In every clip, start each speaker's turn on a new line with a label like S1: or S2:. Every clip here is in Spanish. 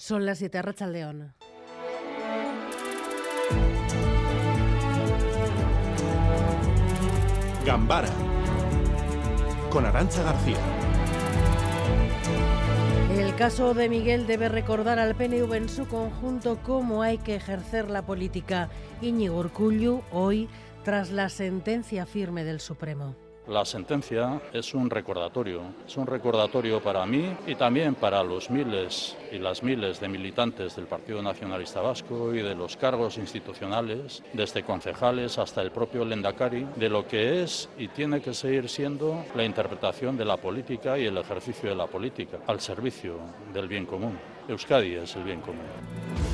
S1: Son las 7 León.
S2: Gambara con Arancha García.
S1: El caso de Miguel debe recordar al PNV en su conjunto cómo hay que ejercer la política. Iñigo Urcullu hoy tras la sentencia firme del Supremo.
S3: La sentencia es un recordatorio, es un recordatorio para mí y también para los miles y las miles de militantes del Partido Nacionalista Vasco y de los cargos institucionales, desde concejales hasta el propio Lendakari, de lo que es y tiene que seguir siendo la interpretación de la política y el ejercicio de la política al servicio del bien común. Euskadi es el bien común.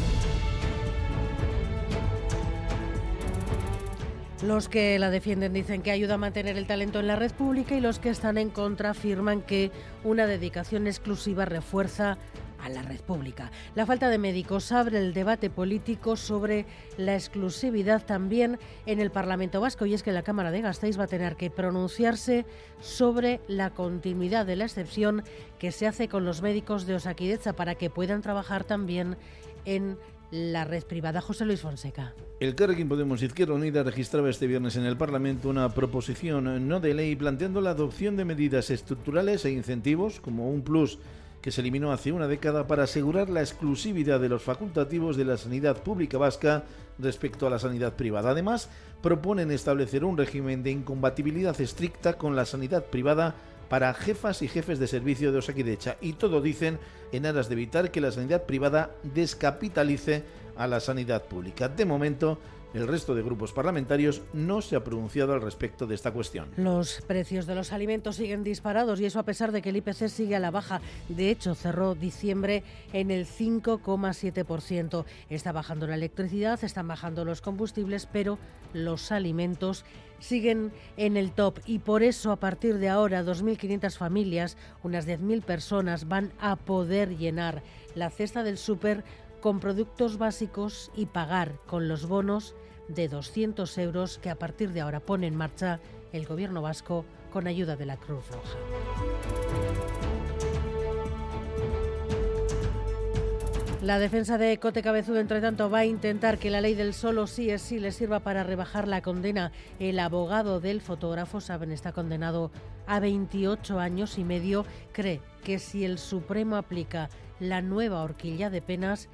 S1: Los que la defienden dicen que ayuda a mantener el talento en la red pública y los que están en contra afirman que una dedicación exclusiva refuerza a la red pública. La falta de médicos abre el debate político sobre la exclusividad también en el Parlamento Vasco y es que la Cámara de Gasteiz va a tener que pronunciarse sobre la continuidad de la excepción que se hace con los médicos de Osaquideza para que puedan trabajar también en la red privada. José Luis Fonseca.
S4: El Carrequín Podemos Izquierda Unida registraba este viernes en el Parlamento una proposición no de ley planteando la adopción de medidas estructurales e incentivos como un plus que se eliminó hace una década para asegurar la exclusividad de los facultativos de la sanidad pública vasca respecto a la sanidad privada. Además, proponen establecer un régimen de incompatibilidad estricta con la sanidad privada para jefas y jefes de servicio de Osakidecha y todo dicen en aras de evitar que la sanidad privada descapitalice a la sanidad pública. De momento, el resto de grupos parlamentarios no se ha pronunciado al respecto de esta cuestión.
S1: Los precios de los alimentos siguen disparados y eso a pesar de que el IPC sigue a la baja. De hecho, cerró diciembre en el 5,7%. Está bajando la electricidad, están bajando los combustibles, pero los alimentos siguen en el top y por eso a partir de ahora 2.500 familias, unas 10.000 personas van a poder llenar la cesta del súper con productos básicos y pagar con los bonos de 200 euros que a partir de ahora pone en marcha el gobierno vasco con ayuda de la Cruz Roja. La defensa de Cote Cabezudo, entre tanto, va a intentar que la ley del solo sí es sí le sirva para rebajar la condena. El abogado del fotógrafo, saben, está condenado a 28 años y medio. Cree que si el Supremo aplica la nueva horquilla de penas,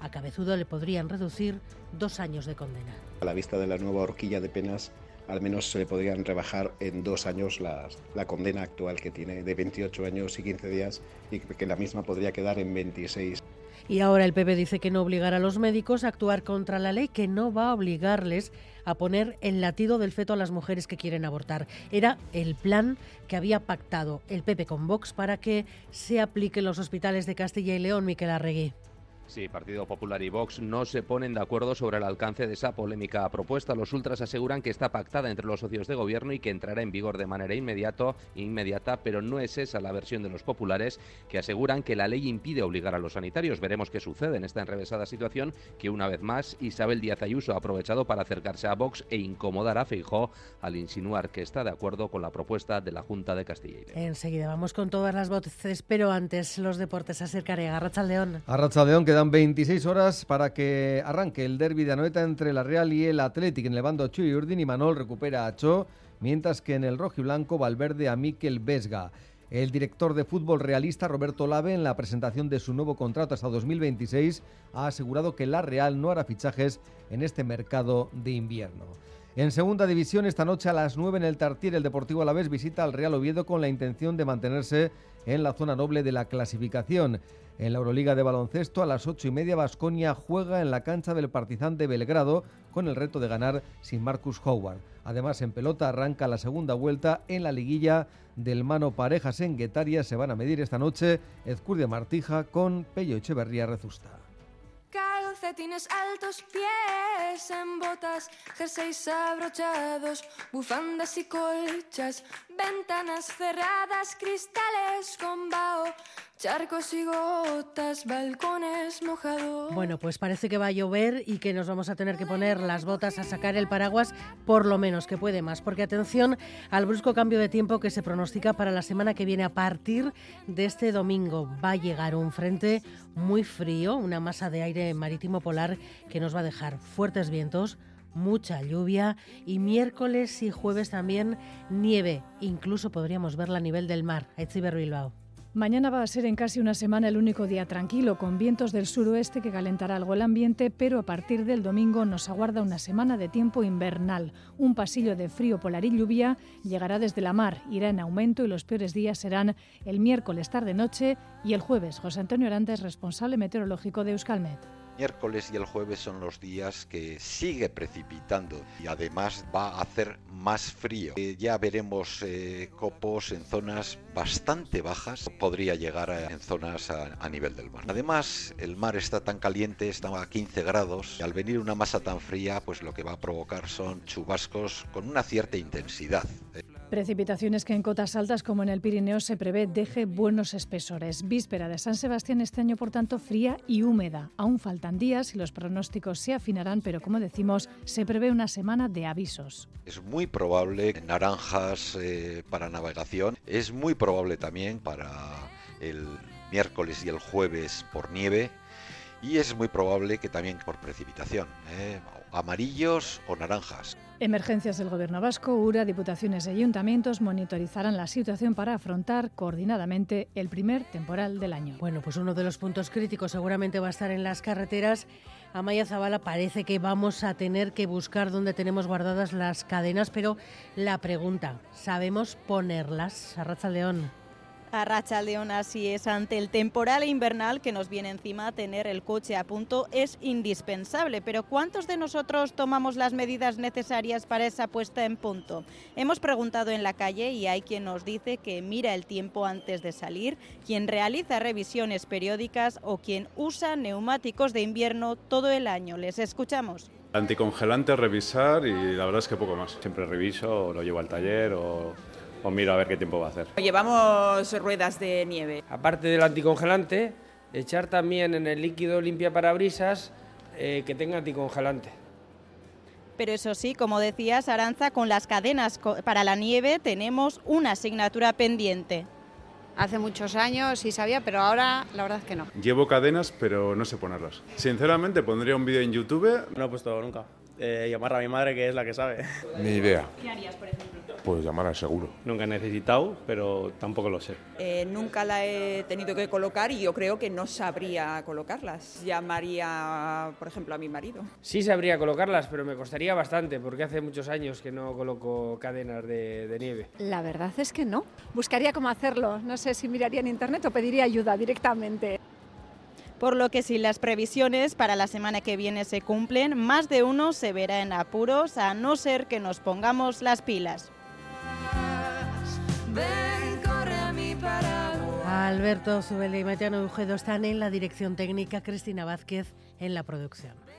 S1: a Cabezudo le podrían reducir dos años de condena.
S5: A la vista de la nueva horquilla de penas, al menos se le podrían rebajar en dos años la, la, condena actual que tiene de 28 años y 15 días y que la misma podría quedar en 26.
S1: Y ahora el PP dice que no obligará a los médicos a actuar contra la ley, que no va a obligarles a poner el latido del feto a las mujeres que quieren abortar. Era el plan que había pactado el PP con Vox para que se aplique en los hospitales de Castilla y León, Miquel Arregui.
S6: Sí, Partido Popular y Vox no se ponen de acuerdo sobre el alcance de esa polémica propuesta. Los ultras aseguran que está pactada entre los socios de gobierno y que entrará en vigor de manera inmediato, inmediata, pero no es esa la versión de los populares que aseguran que la ley impide obligar a los sanitarios. Veremos qué sucede en esta enrevesada situación que una vez más Isabel Díaz Ayuso ha aprovechado para acercarse a Vox e incomodar a Feijó al insinuar que está de acuerdo con la propuesta de la Junta de Castilla y León.
S1: Enseguida vamos con todas las voces, pero antes los deportes acercaré a León.
S7: A León queda Quedan 26 horas para que arranque el derby de Anoeta entre la Real y el Athletic. En el bando Chu y Urdin y Manol recupera a Cho, mientras que en el rojo y blanco Valverde a Miquel Vesga. El director de fútbol realista Roberto Lave, en la presentación de su nuevo contrato hasta 2026, ha asegurado que la Real no hará fichajes en este mercado de invierno. En segunda división, esta noche a las 9 en el Tartier, el Deportivo Alavés visita al Real Oviedo con la intención de mantenerse en la zona noble de la clasificación. En la Euroliga de baloncesto, a las ocho y media, Basconia juega en la cancha del Partizan de Belgrado con el reto de ganar sin Marcus Howard. Además, en pelota arranca la segunda vuelta en la liguilla del Mano Parejas en Guetaria. Se van a medir esta noche Ezcurdia Martija con Pello Echeverría Rezusta.
S8: Calcetines altos, pies en botas, jerseys abrochados, bufandas y colchas, ventanas cerradas, cristales con vaho, charcos y gotas, balcones mojados.
S1: Bueno, pues parece que va a llover y que nos vamos a tener que poner las botas a sacar el paraguas por lo menos que puede más, porque atención al brusco cambio de tiempo que se pronostica para la semana que viene a partir de este domingo. Va a llegar un frente muy frío, una masa de aire marítimo polar que nos va a dejar fuertes vientos, mucha lluvia y miércoles y jueves también nieve. Incluso podríamos verla a nivel del mar. Aitziber Bilbao.
S9: Mañana va a ser en casi una semana el único día tranquilo, con vientos del suroeste que calentará algo el ambiente, pero a partir del domingo nos aguarda una semana de tiempo invernal. Un pasillo de frío polar y lluvia llegará desde la mar, irá en aumento y los peores días serán el miércoles tarde-noche y el jueves. José Antonio Arantes, responsable meteorológico de Euskalmet
S10: miércoles y el jueves son los días que sigue precipitando y además va a hacer más frío. Eh, ya veremos eh, copos en zonas bastante bajas, podría llegar en zonas a, a, nivel del mar. Además, el mar está tan caliente, está a 15 grados, y al venir una masa tan fría, pues lo que va a provocar son chubascos con una cierta intensidad.
S9: Precipitaciones que en cotas altas como en el Pirineo se prevé deje buenos espesores. Víspera de San Sebastián este año, por tanto, fría y húmeda. Aún faltan días y los pronósticos se afinarán, pero como decimos, se prevé una semana de avisos.
S10: Es muy probable naranjas eh, para navegación. Es muy probable también para el miércoles y el jueves por nieve. Y es muy probable que también por precipitación, eh, amarillos o naranjas.
S9: Emergencias del Gobierno vasco, URA, diputaciones y ayuntamientos monitorizarán la situación para afrontar coordinadamente el primer temporal del año.
S1: Bueno, pues uno de los puntos críticos seguramente va a estar en las carreteras. Amaya Zabala parece que vamos a tener que buscar dónde tenemos guardadas las cadenas, pero la pregunta, ¿sabemos ponerlas? Arracha León.
S11: A Racha León, así es. Ante el temporal invernal que nos viene encima, tener el coche a punto es indispensable. Pero ¿cuántos de nosotros tomamos las medidas necesarias para esa puesta en punto? Hemos preguntado en la calle y hay quien nos dice que mira el tiempo antes de salir, quien realiza revisiones periódicas o quien usa neumáticos de invierno todo el año. Les escuchamos.
S12: Anticongelante, revisar y la verdad es que poco más. Siempre reviso, o lo llevo al taller o o miro a ver qué tiempo va a hacer.
S13: Llevamos ruedas de nieve.
S14: Aparte del anticongelante, echar también en el líquido limpia parabrisas eh, que tenga anticongelante.
S11: Pero eso sí, como decías, Aranza, con las cadenas para la nieve tenemos una asignatura pendiente.
S15: Hace muchos años sí sabía, pero ahora la verdad es que no.
S12: Llevo cadenas, pero no sé ponerlas. Sinceramente, pondría un vídeo en YouTube.
S16: No he puesto nunca. Eh, llamar a mi madre, que es la que sabe.
S17: Ni idea.
S11: ¿Qué harías, por ejemplo?
S17: Pues llamar al seguro.
S16: Nunca he necesitado, pero tampoco lo sé.
S13: Eh, nunca la he tenido que colocar y yo creo que no sabría colocarlas. Llamaría, por ejemplo, a mi marido.
S14: Sí sabría colocarlas, pero me costaría bastante porque hace muchos años que no coloco cadenas de, de nieve.
S15: La verdad es que no. Buscaría cómo hacerlo. No sé si miraría en internet o pediría ayuda directamente
S11: por lo que si las previsiones para la semana que viene se cumplen, más de uno se verá en apuros a no ser que nos pongamos las pilas.
S1: Alberto Zubeldi y Matiano Ujedo están en la dirección técnica, Cristina Vázquez en la producción.